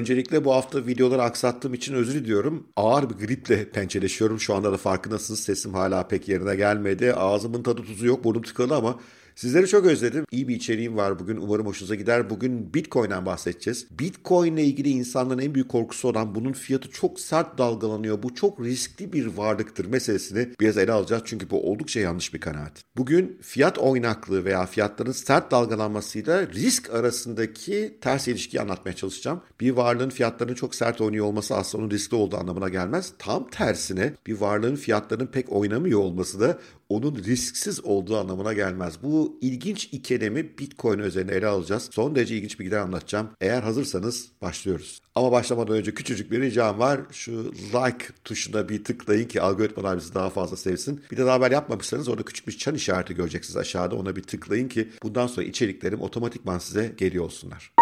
Öncelikle bu hafta videoları aksattığım için özür diliyorum. Ağır bir griple pençeleşiyorum. Şu anda da farkındasınız. Sesim hala pek yerine gelmedi. Ağzımın tadı tuzu yok. Burnum tıkalı ama Sizleri çok özledim. İyi bir içeriğim var bugün. Umarım hoşunuza gider. Bugün Bitcoin'den bahsedeceğiz. Bitcoin ile ilgili insanların en büyük korkusu olan bunun fiyatı çok sert dalgalanıyor. Bu çok riskli bir varlıktır meselesini biraz ele alacağız. Çünkü bu oldukça yanlış bir kanaat. Bugün fiyat oynaklığı veya fiyatların sert dalgalanmasıyla risk arasındaki ters ilişkiyi anlatmaya çalışacağım. Bir varlığın fiyatlarının çok sert oynuyor olması aslında onun riskli olduğu anlamına gelmez. Tam tersine bir varlığın fiyatlarının pek oynamıyor olması da onun risksiz olduğu anlamına gelmez. Bu ilginç ikilemi Bitcoin üzerine ele alacağız. Son derece ilginç bilgiler anlatacağım. Eğer hazırsanız başlıyoruz. Ama başlamadan önce küçücük bir ricam var. Şu like tuşuna bir tıklayın ki algoritmalar bizi daha fazla sevsin. Bir de daha haber yapmamışsanız orada küçük bir çan işareti göreceksiniz aşağıda. Ona bir tıklayın ki bundan sonra içeriklerim otomatikman size geliyor olsunlar.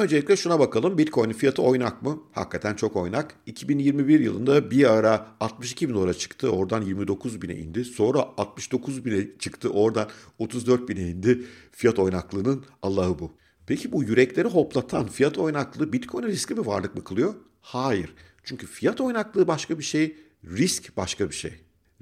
Öncelikle şuna bakalım. Bitcoin'in fiyatı oynak mı? Hakikaten çok oynak. 2021 yılında bir ara 62 bin dolara çıktı. Oradan 29 bine indi. Sonra 69 bine çıktı. Oradan 34 bine indi. Fiyat oynaklığının Allah'ı bu. Peki bu yürekleri hoplatan fiyat oynaklığı Bitcoin'e riskli bir varlık mı kılıyor? Hayır. Çünkü fiyat oynaklığı başka bir şey, risk başka bir şey.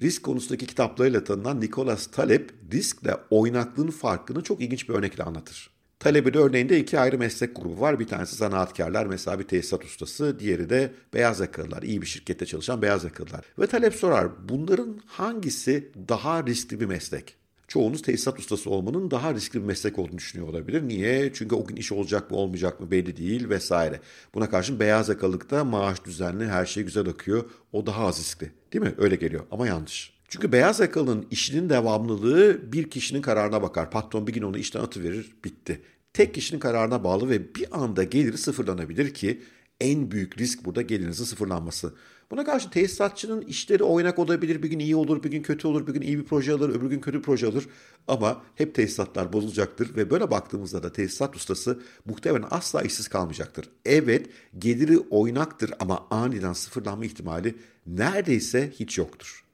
Risk konusundaki kitaplarıyla tanınan Nicholas Taleb, riskle oynaklığın farkını çok ilginç bir örnekle anlatır. Talebin örneğinde iki ayrı meslek grubu var. Bir tanesi zanaatkarlar mesela bir tesisat ustası, diğeri de beyaz yakalılar, iyi bir şirkette çalışan beyaz yakalılar. Ve Talep sorar bunların hangisi daha riskli bir meslek? Çoğunuz tesisat ustası olmanın daha riskli bir meslek olduğunu düşünüyor olabilir. Niye? Çünkü o gün iş olacak mı olmayacak mı belli değil vesaire. Buna karşın beyaz yakalıkta maaş düzenli, her şey güzel akıyor. O daha az riskli. Değil mi? Öyle geliyor ama yanlış. Çünkü beyaz yakalının işinin devamlılığı bir kişinin kararına bakar. Patron bir gün onu işten atıverir, bitti. Tek kişinin kararına bağlı ve bir anda geliri sıfırlanabilir ki en büyük risk burada gelirinizin sıfırlanması. Buna karşı tesisatçının işleri oynak olabilir. Bir gün iyi olur, bir gün kötü olur, bir gün iyi bir proje alır, öbür gün kötü bir proje alır. Ama hep tesisatlar bozulacaktır ve böyle baktığımızda da tesisat ustası muhtemelen asla işsiz kalmayacaktır. Evet geliri oynaktır ama aniden sıfırlanma ihtimali neredeyse hiç yoktur.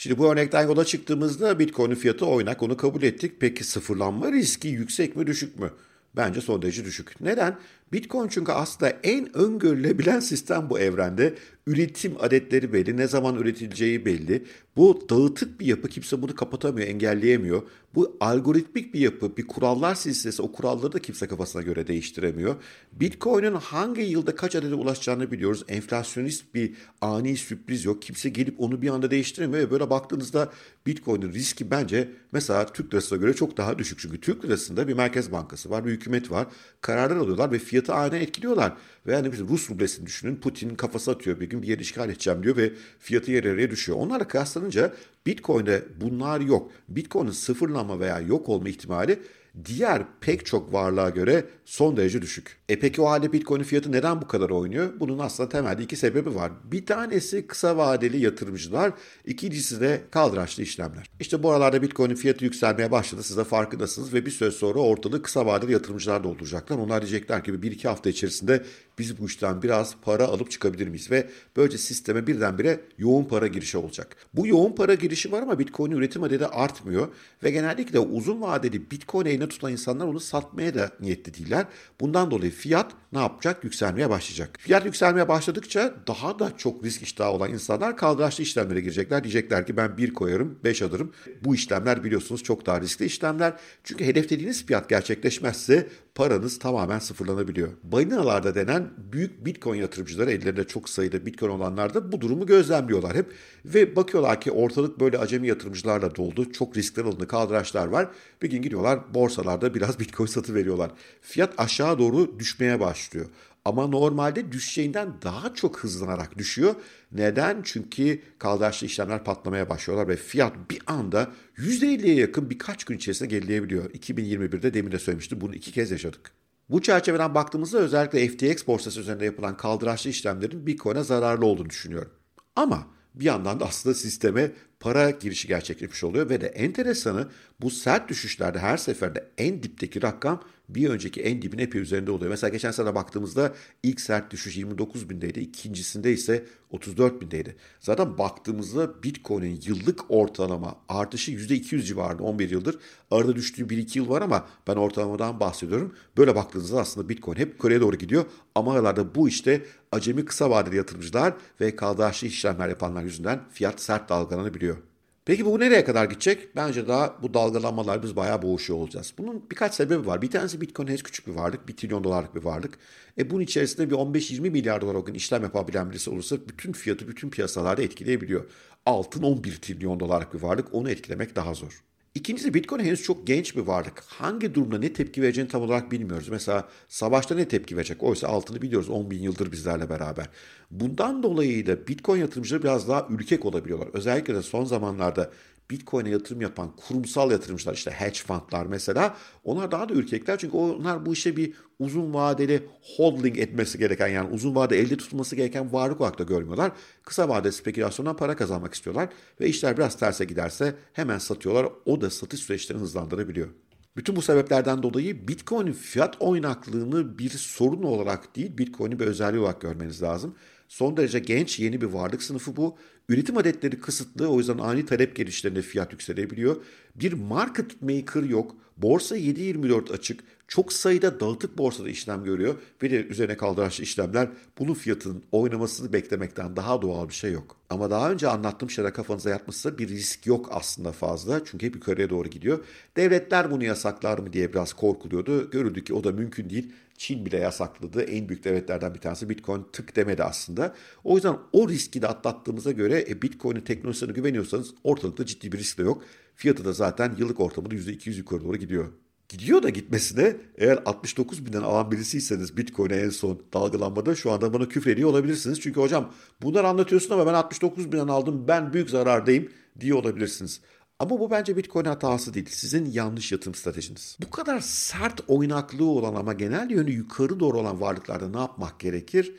Şimdi bu örnekten yola çıktığımızda Bitcoin'in fiyatı oynak onu kabul ettik. Peki sıfırlanma riski yüksek mi düşük mü? Bence son derece düşük. Neden? Bitcoin çünkü aslında en öngörülebilen sistem bu evrende. Üretim adetleri belli, ne zaman üretileceği belli. Bu dağıtık bir yapı, kimse bunu kapatamıyor, engelleyemiyor. Bu algoritmik bir yapı, bir kurallar silsilesi, o kuralları da kimse kafasına göre değiştiremiyor. Bitcoin'in hangi yılda kaç adede ulaşacağını biliyoruz. Enflasyonist bir ani sürpriz yok. Kimse gelip onu bir anda değiştiremiyor böyle baktığınızda Bitcoin'in riski bence mesela Türk lirasına göre çok daha düşük. Çünkü Türk lirasında bir merkez bankası var, bir hükümet var. Kararlar alıyorlar ve fiyatı aynen etkiliyorlar. Ve yani biz Rus rublesini düşünün. Putin kafası atıyor bir gün bir yeri işgal edeceğim diyor ve fiyatı yer yarıya düşüyor. Onlarla kıyaslanınca Bitcoin'de bunlar yok. Bitcoin'in sıfırlanma veya yok olma ihtimali diğer pek çok varlığa göre son derece düşük. E peki o halde Bitcoin'in fiyatı neden bu kadar oynuyor? Bunun aslında temelde iki sebebi var. Bir tanesi kısa vadeli yatırımcılar, ikincisi de kaldıraçlı işlemler. İşte bu aralarda Bitcoin'in fiyatı yükselmeye başladı. Siz de farkındasınız ve bir süre sonra ortalığı kısa vadeli yatırımcılar dolduracaklar. Onlar diyecekler ki bir iki hafta içerisinde biz bu işten biraz para alıp çıkabilir miyiz? Ve böylece sisteme birdenbire yoğun para girişi olacak. Bu yoğun para girişi var ama Bitcoin üretim adedi artmıyor ve genellikle uzun vadeli Bitcoin eline tutan insanlar onu satmaya da niyetli değiller. Bundan dolayı fiyat ne yapacak? Yükselmeye başlayacak. Fiyat yükselmeye başladıkça daha da çok risk iştahı olan insanlar kaldıraçlı işlemlere girecekler. Diyecekler ki ben bir koyarım, beş alırım. Bu işlemler biliyorsunuz çok daha riskli işlemler. Çünkü hedeflediğiniz fiyat gerçekleşmezse paranız tamamen sıfırlanabiliyor. Balinalarda denen büyük bitcoin yatırımcıları ellerinde çok sayıda bitcoin olanlar da bu durumu gözlemliyorlar hep. Ve bakıyorlar ki ortalık böyle acemi yatırımcılarla doldu. Çok riskler alındı, kaldıraçlar var. Bir gün gidiyorlar borsalarda biraz bitcoin satı veriyorlar. Fiyat aşağı doğru düşmeye başlıyor. Ama normalde düşeceğinden daha çok hızlanarak düşüyor. Neden? Çünkü kaldıraçlı işlemler patlamaya başlıyorlar ve fiyat bir anda %50'ye yakın birkaç gün içerisinde gerileyebiliyor. 2021'de demin de söylemiştim bunu iki kez yaşadık. Bu çerçeveden baktığımızda özellikle FTX borsası üzerinde yapılan kaldıraçlı işlemlerin Bitcoin'e zararlı olduğunu düşünüyorum. Ama bir yandan da aslında sisteme para girişi gerçekleşmiş oluyor ve de enteresanı bu sert düşüşlerde her seferde en dipteki rakam bir önceki en dibin epey üzerinde oluyor. Mesela geçen sene baktığımızda ilk sert düşüş 29 bindeydi. ikincisinde ise 34 bindeydi. Zaten baktığımızda Bitcoin'in yıllık ortalama artışı %200 civarında 11 yıldır. Arada düştüğü 1-2 yıl var ama ben ortalamadan bahsediyorum. Böyle baktığınızda aslında Bitcoin hep yukarıya doğru gidiyor. Ama aralarda bu işte acemi kısa vadeli yatırımcılar ve kaldıraçlı işlemler yapanlar yüzünden fiyat sert dalgalanabiliyor. Peki bu nereye kadar gidecek? Bence daha bu dalgalanmalar biz bayağı boğuşuyor olacağız. Bunun birkaç sebebi var. Bir tanesi Bitcoin henüz küçük bir varlık. 1 trilyon dolarlık bir varlık. E bunun içerisinde bir 15-20 milyar dolar gün işlem yapabilen birisi olursa bütün fiyatı bütün piyasalarda etkileyebiliyor. Altın 11 trilyon dolarlık bir varlık. Onu etkilemek daha zor. İkincisi Bitcoin henüz çok genç bir varlık. Hangi durumda ne tepki vereceğini tam olarak bilmiyoruz. Mesela savaşta ne tepki verecek? Oysa altını biliyoruz 10 bin yıldır bizlerle beraber. Bundan dolayı da Bitcoin yatırımcıları biraz daha ürkek olabiliyorlar. Özellikle de son zamanlarda Bitcoin'e yatırım yapan kurumsal yatırımcılar işte hedge fundlar mesela onlar daha da ürkekler çünkü onlar bu işe bir uzun vadeli holding etmesi gereken yani uzun vade elde tutulması gereken varlık olarak da görmüyorlar. Kısa vade spekülasyondan para kazanmak istiyorlar ve işler biraz terse giderse hemen satıyorlar. O da satış süreçlerini hızlandırabiliyor. Bütün bu sebeplerden dolayı Bitcoin'in fiyat oynaklığını bir sorun olarak değil, Bitcoin'i bir özelliği olarak görmeniz lazım. Son derece genç yeni bir varlık sınıfı bu. Üretim adetleri kısıtlı o yüzden ani talep gelişlerinde fiyat yükselebiliyor. Bir market maker yok. Borsa 7.24 açık. Çok sayıda dağıtık borsada işlem görüyor ve de üzerine kaldıraçlı işlemler bunun fiyatının oynamasını beklemekten daha doğal bir şey yok. Ama daha önce anlattığım şeyler kafanıza yatmışsa bir risk yok aslında fazla çünkü hep yukarıya doğru gidiyor. Devletler bunu yasaklar mı diye biraz korkuluyordu. Görüldü ki o da mümkün değil. Çin bile yasakladı. En büyük devletlerden bir tanesi Bitcoin tık demedi aslında. O yüzden o riski de atlattığımıza göre e, Bitcoin'in teknolojisine güveniyorsanız ortalıkta ciddi bir risk de yok. Fiyatı da zaten yıllık ortamında %200 yukarı doğru gidiyor. Gidiyor da gitmesine eğer 69 binden alan birisiyseniz Bitcoin'e en son dalgalanmada şu anda bana küfür ediyor olabilirsiniz. Çünkü hocam bunları anlatıyorsun ama ben 69 binden aldım ben büyük zarardayım diye olabilirsiniz. Ama bu bence Bitcoin hatası değil. Sizin yanlış yatırım stratejiniz. Bu kadar sert oynaklığı olan ama genel yönü yukarı doğru olan varlıklarda ne yapmak gerekir?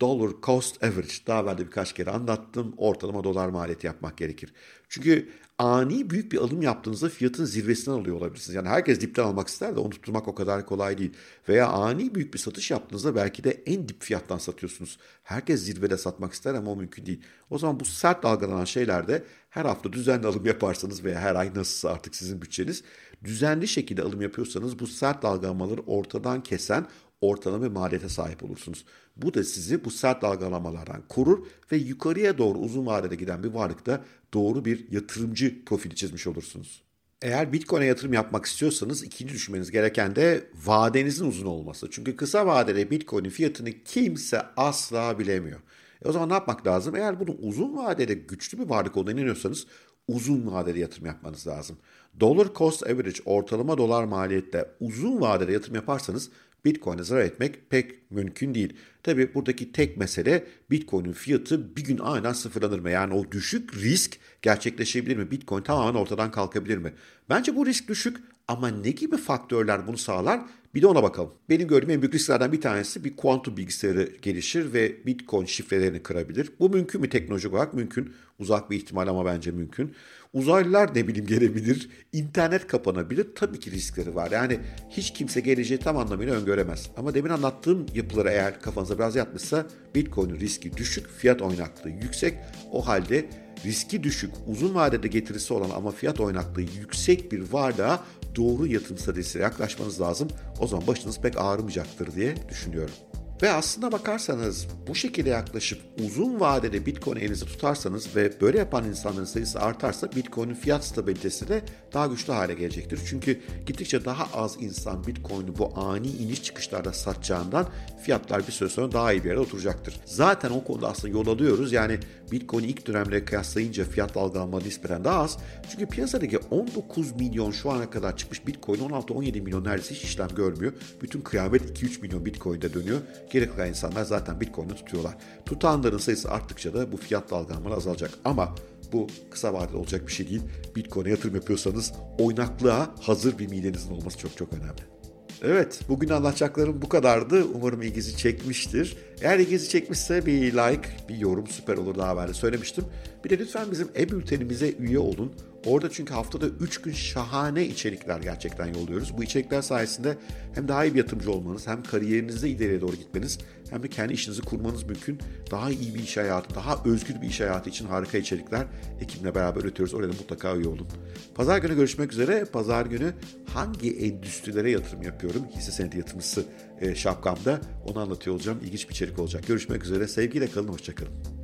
Dollar cost average. Daha evvel de birkaç kere anlattım. Ortalama dolar maliyeti yapmak gerekir. Çünkü ani büyük bir alım yaptığınızda fiyatın zirvesinden alıyor olabilirsiniz. Yani herkes dipten almak ister de onu tutturmak o kadar kolay değil. Veya ani büyük bir satış yaptığınızda belki de en dip fiyattan satıyorsunuz. Herkes zirvede satmak ister ama o mümkün değil. O zaman bu sert dalgalanan şeylerde her hafta düzenli alım yaparsanız veya her ay nasılsa artık sizin bütçeniz düzenli şekilde alım yapıyorsanız bu sert dalgalanmaları ortadan kesen ortalama maliyete sahip olursunuz. Bu da sizi bu sert dalgalamalardan korur ve yukarıya doğru uzun vadede giden bir varlıkta doğru bir yatırımcı profili çizmiş olursunuz. Eğer Bitcoin'e yatırım yapmak istiyorsanız ikinci düşünmeniz gereken de vadenizin uzun olması. Çünkü kısa vadede Bitcoin'in fiyatını kimse asla bilemiyor. E o zaman ne yapmak lazım? Eğer bunu uzun vadede güçlü bir varlık olduğuna inanıyorsanız uzun vadeli yatırım yapmanız lazım. Dollar cost average ortalama dolar maliyette uzun vadede yatırım yaparsanız Bitcoin'e zarar etmek pek mümkün değil. Tabi buradaki tek mesele Bitcoin'in fiyatı bir gün aynen sıfırlanır mı? Yani o düşük risk gerçekleşebilir mi? Bitcoin tamamen ortadan kalkabilir mi? Bence bu risk düşük ama ne gibi faktörler bunu sağlar? Bir de ona bakalım. Benim gördüğüm en büyük risklerden bir tanesi bir kuantum bilgisayarı gelişir ve Bitcoin şifrelerini kırabilir. Bu mümkün mü teknolojik olarak? Mümkün. Uzak bir ihtimal ama bence mümkün. Uzaylılar ne bileyim gelebilir. İnternet kapanabilir. Tabii ki riskleri var. Yani hiç kimse geleceği tam anlamıyla öngöremez. Ama demin anlattığım yapıları eğer kafanıza biraz yatmışsa Bitcoin'in riski düşük, fiyat oynaklığı yüksek. O halde riski düşük, uzun vadede getirisi olan ama fiyat oynaklığı yüksek bir varlığa doğru yatırım stratejisiyle yaklaşmanız lazım. O zaman başınız pek ağrımayacaktır diye düşünüyorum. Ve aslında bakarsanız bu şekilde yaklaşıp uzun vadede Bitcoin elinizi tutarsanız ve böyle yapan insanların sayısı artarsa Bitcoin'in fiyat stabilitesi de daha güçlü hale gelecektir. Çünkü gittikçe daha az insan Bitcoin'i bu ani iniş çıkışlarda satacağından fiyatlar bir süre sonra daha iyi bir yere oturacaktır. Zaten o konuda aslında yol alıyoruz. Yani Bitcoin ilk dönemle kıyaslayınca fiyat dalgalanma nispeten daha az. Çünkü piyasadaki 19 milyon şu ana kadar çıkmış Bitcoin 16-17 milyon neredeyse hiç işlem görmüyor. Bütün kıyamet 2-3 milyon Bitcoin'de dönüyor. Geri kalan insanlar zaten Bitcoin'i tutuyorlar. Tutanların sayısı arttıkça da bu fiyat dalgalanmaları azalacak. Ama bu kısa vadede olacak bir şey değil. Bitcoin'e yatırım yapıyorsanız oynaklığa hazır bir midenizin olması çok çok önemli. Evet, bugün anlatacaklarım bu kadardı. Umarım ilginizi çekmiştir. Eğer ilginizi çekmişse bir like, bir yorum süper olur daha evvel söylemiştim. Bir de lütfen bizim e-bültenimize üye olun. Orada çünkü haftada 3 gün şahane içerikler gerçekten yolluyoruz. Bu içerikler sayesinde hem daha iyi bir yatırımcı olmanız hem kariyerinizde ileriye doğru gitmeniz hem de kendi işinizi kurmanız mümkün. Daha iyi bir iş hayatı, daha özgür bir iş hayatı için harika içerikler ekibimle beraber üretiyoruz. Oraya da mutlaka üye olun. Pazar günü görüşmek üzere. Pazar günü hangi endüstrilere yatırım yapıyorum? Hisse senedi yatırımcısı e, şapkamda. Onu anlatıyor olacağım. İlginç bir içerik olacak. Görüşmek üzere. Sevgiyle kalın. Hoşçakalın.